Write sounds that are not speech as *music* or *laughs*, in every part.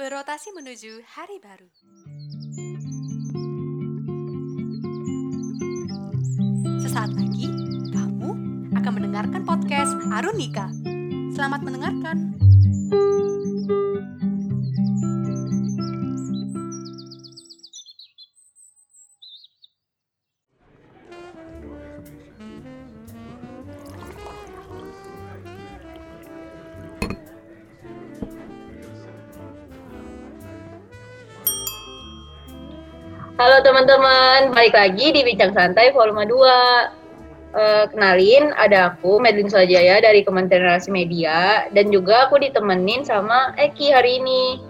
berotasi menuju hari baru. Sesaat lagi, kamu akan mendengarkan podcast Arunika. Selamat mendengarkan. Halo teman-teman, balik lagi di Bincang Santai volume 2. Eh, kenalin, ada aku, Medlin Sajaya dari Kementerian Relasi Media, dan juga aku ditemenin sama Eki hari ini.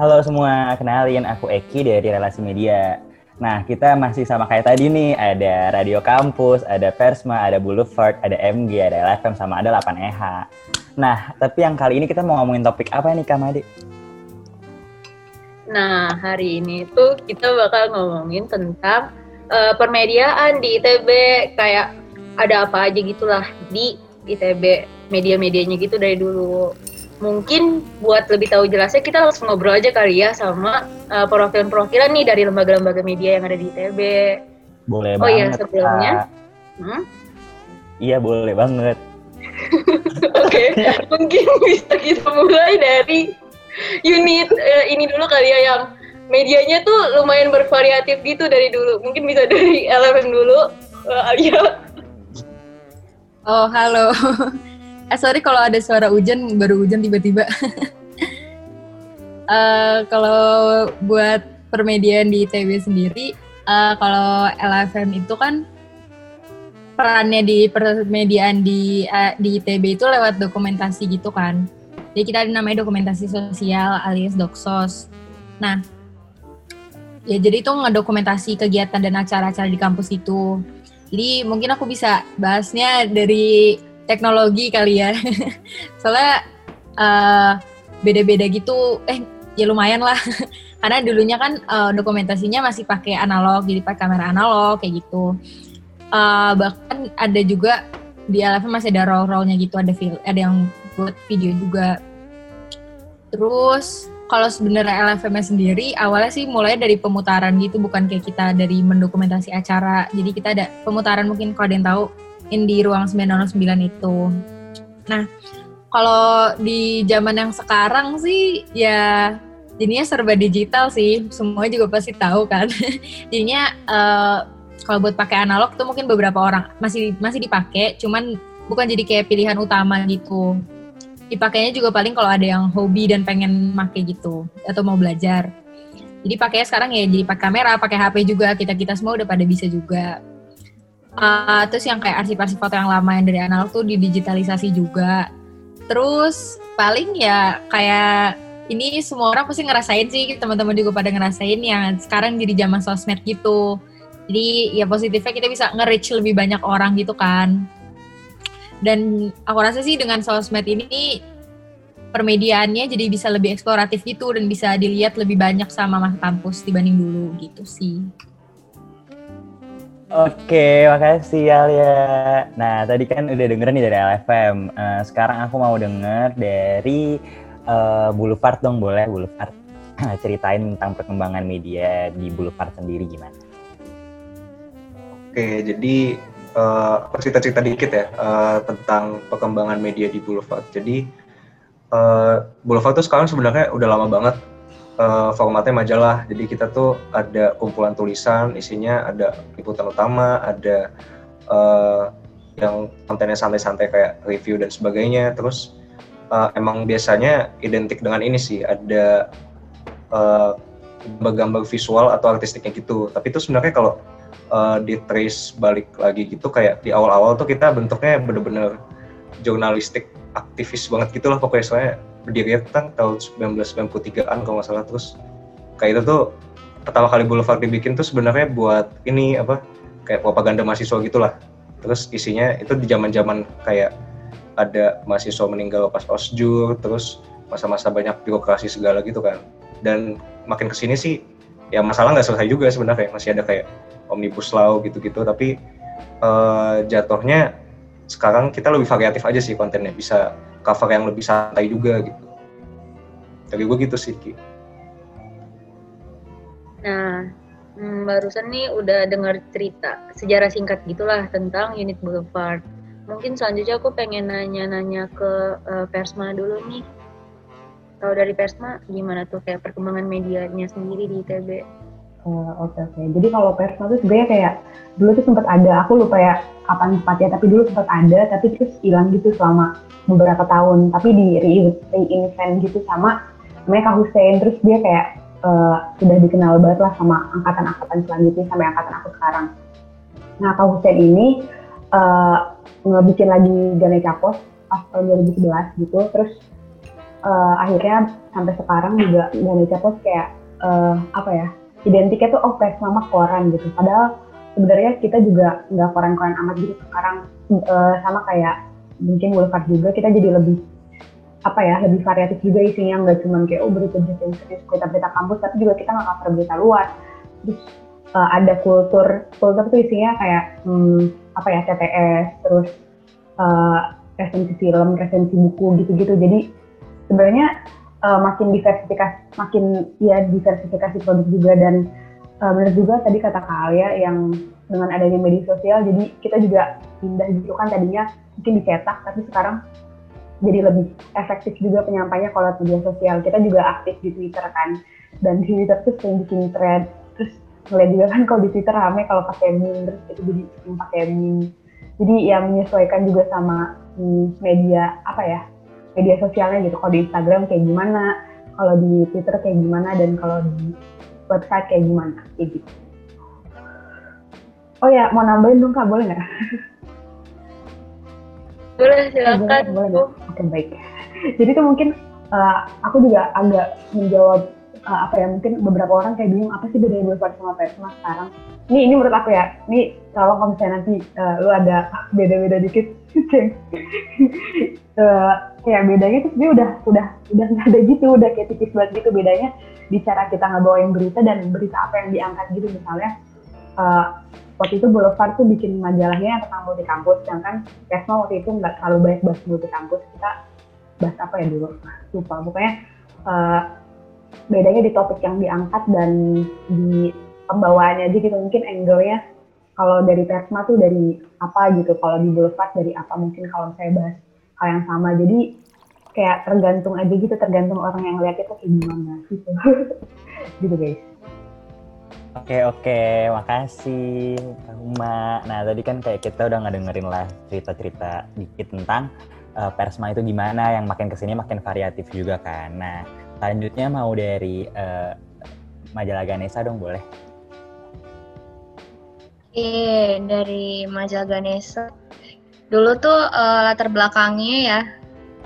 Halo semua, kenalin aku Eki dari Relasi Media. Nah, kita masih sama kayak tadi nih, ada Radio Kampus, ada Persma, ada Boulevard, ada MG, ada LFM, sama ada 8EH. Nah, tapi yang kali ini kita mau ngomongin topik apa nih, Kak Madi? Nah, hari ini tuh kita bakal ngomongin tentang eh, permediaan di ITB, kayak ada apa aja gitulah di ITB, media-medianya gitu dari dulu. Mungkin buat lebih tahu jelasnya kita langsung ngobrol aja kali ya sama eh, perwakilan-perwakilan nih dari lembaga-lembaga media yang ada di ITB. Boleh Oh iya, banget, sebelumnya. Kak. Hmm? Iya, boleh banget. *laughs* Oke, mungkin bisa kita mulai dari *laughs* unit eh, ini dulu kali ya yang medianya tuh lumayan bervariatif gitu dari dulu. Mungkin bisa dari *laughs* LFM dulu. Alia. Oh, halo. *laughs* Eh, sorry kalau ada suara hujan, baru hujan tiba-tiba. Eh, kalau buat permediaan di ITB sendiri, eh, kalau LFM itu kan perannya di permediaan di eh, di ITB itu lewat dokumentasi gitu kan. Jadi kita ada namanya dokumentasi sosial alias doksos. Nah, ya jadi itu ngedokumentasi kegiatan dan acara-acara di kampus itu. Jadi mungkin aku bisa bahasnya dari teknologi kali ya. *laughs* Soalnya eh, beda-beda gitu, eh ya lumayan lah. *laughs* Karena dulunya kan eh, dokumentasinya masih pakai analog, jadi pakai kamera analog kayak gitu. Eh, bahkan ada juga di LFM masih ada roll-rollnya gitu, ada ada yang buat video juga. Terus kalau sebenarnya LFM sendiri awalnya sih mulai dari pemutaran gitu bukan kayak kita dari mendokumentasi acara. Jadi kita ada pemutaran mungkin kalau ada yang tahu yang di ruang 909 itu. Nah kalau di zaman yang sekarang sih ya jadinya serba digital sih. Semua juga pasti tahu kan. *laughs* Jadinya eh, kalau buat pakai analog tuh mungkin beberapa orang masih masih dipakai cuman bukan jadi kayak pilihan utama gitu dipakainya juga paling kalau ada yang hobi dan pengen make gitu atau mau belajar. Jadi pakainya sekarang ya jadi pakai kamera, pakai HP juga kita kita semua udah pada bisa juga. Uh, terus yang kayak arsip-arsip foto yang lama yang dari analog tuh didigitalisasi juga. Terus paling ya kayak ini semua orang pasti ngerasain sih teman-teman juga pada ngerasain yang sekarang jadi zaman sosmed gitu. Jadi ya positifnya kita bisa nge-reach lebih banyak orang gitu kan dan aku rasa sih dengan sosmed ini permediaannya jadi bisa lebih eksploratif gitu dan bisa dilihat lebih banyak sama mas kampus dibanding dulu gitu sih. Oke, makasih Alia. Nah, tadi kan udah denger nih dari LFM. Eh, sekarang aku mau denger dari eh, Boulevard dong, boleh Boulevard. *clears throat* Ceritain tentang perkembangan media di Boulevard sendiri gimana? Oke, jadi aku cerita-cerita dikit ya eh, tentang perkembangan media di Boulevard. Jadi eh, Boulevard tuh sekarang sebenarnya udah lama banget eh, formatnya majalah. Jadi kita tuh ada kumpulan tulisan, isinya ada liputan utama, ada eh, yang kontennya santai-santai kayak review dan sebagainya. Terus eh, emang biasanya identik dengan ini sih, ada eh, gambar-gambar visual atau artistiknya gitu. Tapi itu sebenarnya kalau uh, di trace balik lagi gitu kayak di awal-awal tuh kita bentuknya bener-bener jurnalistik aktivis banget gitu lah pokoknya. Soalnya berdiri kan tahun 1993an kalau nggak salah terus kayak itu tuh pertama kali Boulevard dibikin tuh sebenarnya buat ini apa kayak propaganda mahasiswa gitulah terus isinya itu di zaman-zaman kayak ada mahasiswa meninggal pas osjur terus masa-masa banyak birokrasi segala gitu kan. Dan makin ke sini sih ya masalah nggak selesai juga sebenarnya. Masih ada kayak omnibus law gitu-gitu tapi eh, jatuhnya sekarang kita lebih variatif aja sih kontennya bisa cover yang lebih santai juga gitu dari gue gitu sih Ki. Nah, hmm, barusan nih udah dengar cerita sejarah singkat gitulah tentang unit Boulevard. Mungkin selanjutnya aku pengen nanya-nanya ke uh, Persma dulu nih. Kalau dari Persma gimana tuh kayak perkembangan medianya sendiri di ITB? Oke uh, oke. Okay. Jadi kalau Persma tuh sebenarnya kayak dulu tuh sempat ada, aku lupa ya kapan tepatnya, tapi dulu sempat ada, tapi terus hilang gitu selama beberapa tahun. Tapi di reinvent gitu sama namanya Kak Hussein, terus dia kayak uh, sudah dikenal banget lah sama angkatan-angkatan selanjutnya sampai angkatan aku sekarang. Nah Kak Hussein ini uh, ngebikin lagi Ganesha Post pas tahun 2011 gitu, terus uh, akhirnya sampai sekarang juga Ganesha Post kayak uh, apa ya identiknya tuh oh kayak sama koran gitu. Padahal sebenarnya kita juga nggak koran-koran amat gitu. Sekarang uh, sama kayak mungkin Boulevard juga kita jadi lebih apa ya lebih variatif juga isinya. Nggak cuma kayak oh berita-berita yang serius berita-berita kampus tapi juga kita nggak cover berita luar. Terus uh, ada kultur kultur tuh isinya kayak hmm, apa ya TTS terus uh, resensi film resensi buku gitu-gitu. Jadi sebenarnya uh, makin diversifikasi makin ya diversifikasi produk juga dan uh, benar juga tadi kata Kak Alia yang dengan adanya media sosial jadi kita juga pindah gitu kan tadinya mungkin dicetak tapi sekarang jadi lebih efektif juga penyampainya kalau media sosial. Kita juga aktif di Twitter kan, dan di Twitter tuh sering bikin thread, terus ngeliat juga kan kalau di Twitter rame kalau pakai meme, terus itu jadi pakai meme. Jadi ya menyesuaikan juga sama media apa ya, media sosialnya gitu. Kalau di Instagram kayak gimana, kalau di Twitter kayak gimana, dan kalau di website kayak gimana, kayak gitu. Oh ya, mau nambahin dong kak, boleh nggak? Boleh, silakan. Boleh, boleh. Oke, baik. Jadi itu mungkin uh, aku juga agak menjawab uh, apa ya mungkin beberapa orang kayak bingung apa sih bedanya Boulevard sama Persma sekarang. Ini ini menurut aku ya. Ini kalau kalau misalnya nanti uh, lu ada *laughs* beda-beda dikit, uh, *laughs* kayak bedanya tuh dia udah udah udah nggak ada gitu, udah kayak tipis banget gitu. Bedanya di cara kita ngebawain berita dan berita apa yang diangkat gitu. Misalnya. Uh, waktu itu Boulevard tuh bikin majalahnya yang tentang multi kampus, sedangkan Kesma waktu itu nggak terlalu banyak bahas multi kampus, kita bahas apa ya dulu, lupa. Pokoknya uh, bedanya di topik yang diangkat dan di pembawaannya aja gitu, mungkin angle-nya kalau dari Persma tuh dari apa gitu, kalau di Boulevard dari apa mungkin kalau saya bahas hal yang sama, jadi kayak tergantung aja gitu, tergantung orang yang lihat itu kayak gimana gitu, *laughs* gitu guys. Oke oke, makasih Uma. Nah tadi kan kayak kita udah ngedengerin lah cerita-cerita dikit tentang uh, Persma itu gimana, yang makin ke sini makin variatif juga kan. Nah selanjutnya mau dari uh, majalah Ganesha dong boleh? Oke, dari majalah Ganesha. Dulu tuh uh, latar belakangnya ya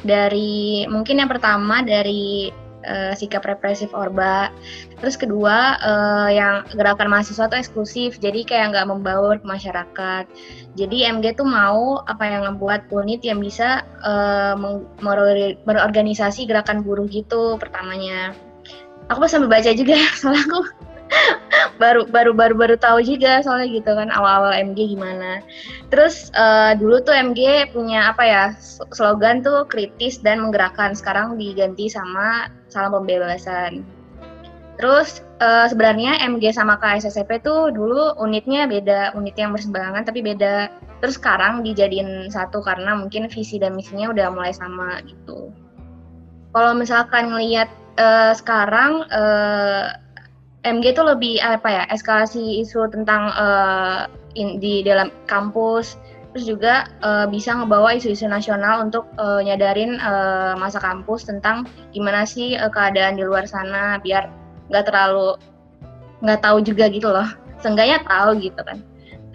dari mungkin yang pertama dari uh, sikap represif Orba. Terus kedua uh, yang gerakan mahasiswa itu eksklusif, jadi kayak nggak membaur ke masyarakat. Jadi MG tuh mau apa yang membuat unit yang bisa uh, berorganisasi gerakan buruh gitu pertamanya. Aku sambil baca juga, *laughs* soalnya aku baru baru baru baru tahu juga soalnya gitu kan awal-awal MG gimana. Terus uh, dulu tuh MG punya apa ya slogan tuh kritis dan menggerakkan. Sekarang diganti sama salam pembebasan. Terus uh, sebenarnya MG sama KSSP tuh dulu unitnya beda, unit yang berseberangan tapi beda. Terus sekarang dijadiin satu karena mungkin visi dan misinya udah mulai sama gitu. Kalau misalkan ngelihat uh, sekarang uh, MG itu lebih apa ya eskalasi isu tentang uh, in, di dalam kampus. Terus juga uh, bisa ngebawa isu-isu nasional untuk uh, nyadarin uh, masa kampus tentang gimana sih uh, keadaan di luar sana biar nggak terlalu nggak tahu juga gitu loh. Seenggaknya tahu gitu kan.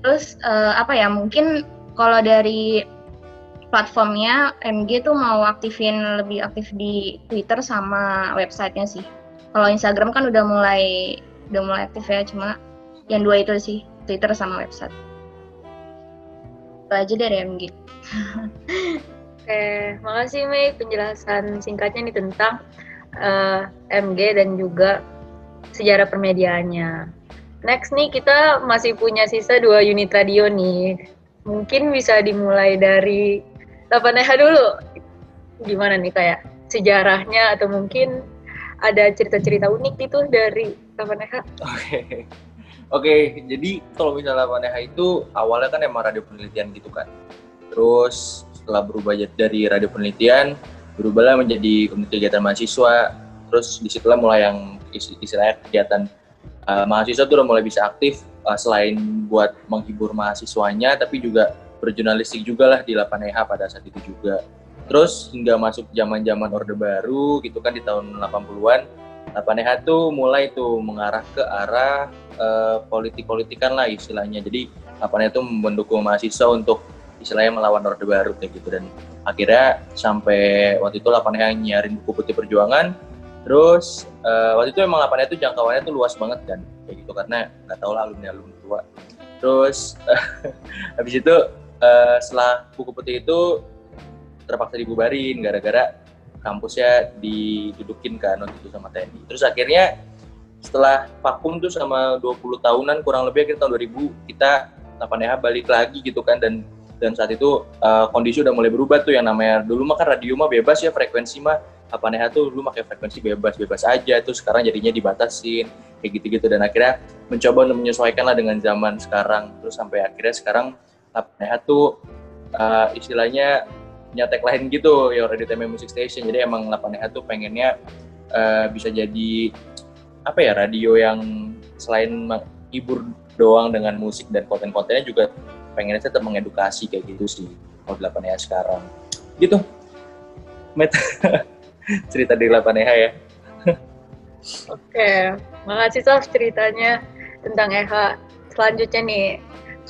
Terus uh, apa ya mungkin kalau dari platformnya MG tuh mau aktifin lebih aktif di Twitter sama websitenya sih kalau Instagram kan udah mulai udah mulai aktif ya, cuma yang dua itu sih, Twitter sama website. Itu aja dari MG. *laughs* Oke, makasih Mei penjelasan singkatnya nih tentang uh, eh, MG dan juga sejarah permediaannya. Next nih kita masih punya sisa dua unit radio nih. Mungkin bisa dimulai dari 8 dulu. Gimana nih kayak sejarahnya atau mungkin ada cerita-cerita unik gitu dari Lapaneha. Oke. Oke, jadi kalau misalnya Lapaneha itu awalnya kan emang radio penelitian gitu kan. Terus setelah berubah dari radio penelitian, berubahlah menjadi kegiatan mahasiswa. Terus di situlah mulai yang is- istilahnya kegiatan uh, mahasiswa tuh udah mulai bisa aktif uh, selain buat menghibur mahasiswanya, tapi juga berjurnalistik juga lah di Lapaneha pada saat itu juga. Terus hingga masuk zaman-zaman Orde Baru gitu kan di tahun 80-an, Lapaneha tuh mulai tuh mengarah ke arah eh, politik-politikan lah istilahnya. Jadi Lapaneha tuh mendukung mahasiswa untuk istilahnya melawan Orde Baru kayak gitu dan akhirnya sampai waktu itu Lapaneha nyiarin buku putih perjuangan. Terus eh, waktu itu emang Lapaneha tuh jangkauannya tuh luas banget kan kayak gitu karena nggak tahu lah alumni alumni tua. Terus *laughs* habis itu eh, setelah buku putih itu terpaksa dibubarin gara-gara kampusnya didudukin kan waktu itu sama TNI. Terus akhirnya setelah vakum tuh sama 20 tahunan kurang lebih akhir tahun 2000 kita Lapaneha balik lagi gitu kan. Dan dan saat itu uh, kondisi udah mulai berubah tuh yang namanya dulu mah kan radio mah bebas ya frekuensi mah Lapaneha tuh dulu pakai frekuensi bebas bebas aja. Tuh sekarang jadinya dibatasin kayak gitu-gitu. Dan akhirnya mencoba untuk menyesuaikan lah dengan zaman sekarang. Terus sampai akhirnya sekarang Lapaneha tuh uh, istilahnya nyatek lain gitu ya Radio TM Music Station jadi emang Lapaneha tuh pengennya uh, bisa jadi apa ya radio yang selain menghibur doang dengan musik dan konten-kontennya juga pengennya tetap mengedukasi kayak gitu sih kalau di Lapaneha sekarang gitu Met *laughs* cerita di Lapaneha ya Oke, makasih Sof ceritanya tentang EHA. Selanjutnya nih,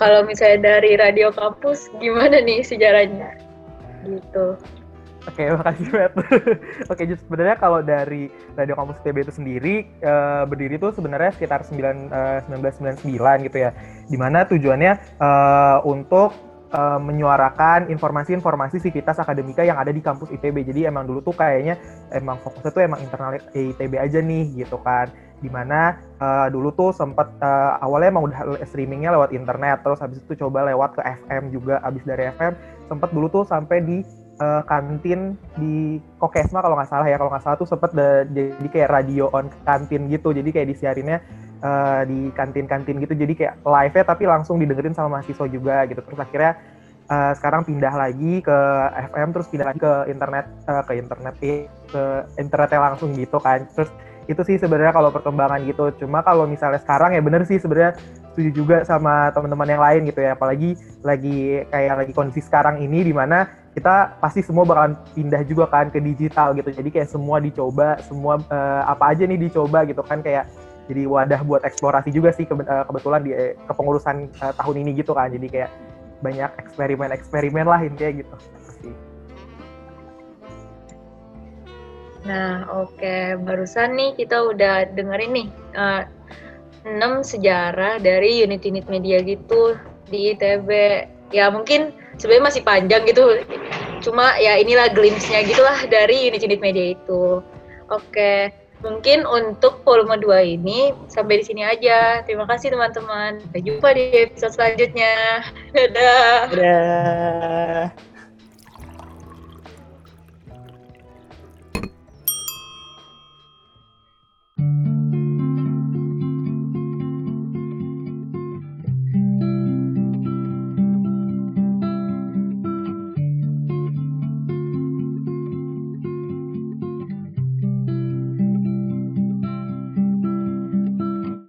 kalau misalnya dari radio kampus, gimana nih sejarahnya? Gitu. Oke, *laughs* makasih Matt. *laughs* Oke, just sebenarnya kalau dari Radio Kampus ITB itu sendiri eh, berdiri tuh sebenarnya sekitar 9, eh, 1999 gitu ya. Di mana tujuannya eh, untuk eh, menyuarakan informasi-informasi sivitas akademika yang ada di kampus ITB. Jadi emang dulu tuh kayaknya emang fokusnya tuh emang internal ITB aja nih gitu kan. Di mana eh, dulu tuh sempat eh, awalnya emang udah streamingnya lewat internet, terus habis itu coba lewat ke FM juga. Habis dari FM sempat dulu tuh sampai di eh, kantin di Kokesma kalau nggak salah ya. Kalau nggak salah tuh sempet da- jadi kayak radio on kantin gitu. Jadi kayak disiarinnya eh, di kantin-kantin gitu. Jadi kayak live-nya tapi langsung didengerin sama mahasiswa juga gitu. Terus akhirnya eh, sekarang pindah lagi ke FM terus pindah lagi ke internet eh, ke internet eh, ke internetnya langsung gitu kan. Terus itu sih sebenarnya kalau perkembangan gitu. Cuma kalau misalnya sekarang ya bener sih sebenarnya setuju juga sama teman-teman yang lain gitu ya. Apalagi lagi kayak lagi kondisi sekarang ini di mana kita pasti semua bakalan pindah juga kan ke digital gitu. Jadi kayak semua dicoba semua eh, apa aja nih dicoba gitu kan. Kayak jadi wadah buat eksplorasi juga sih eh, kebetulan di eh, kepengurusan tahun ini gitu kan. Jadi kayak banyak eksperimen-eksperimen lah intinya gitu sih. Nah, oke. Barusan nih kita udah dengerin nih 6 sejarah dari unit-unit media gitu di ITB. Ya mungkin sebenarnya masih panjang gitu. Cuma ya inilah glimpse-nya gitulah dari unit-unit media itu. Oke. Mungkin untuk volume 2 ini sampai di sini aja. Terima kasih teman-teman. Sampai jumpa di episode selanjutnya. Dadah. Dadah.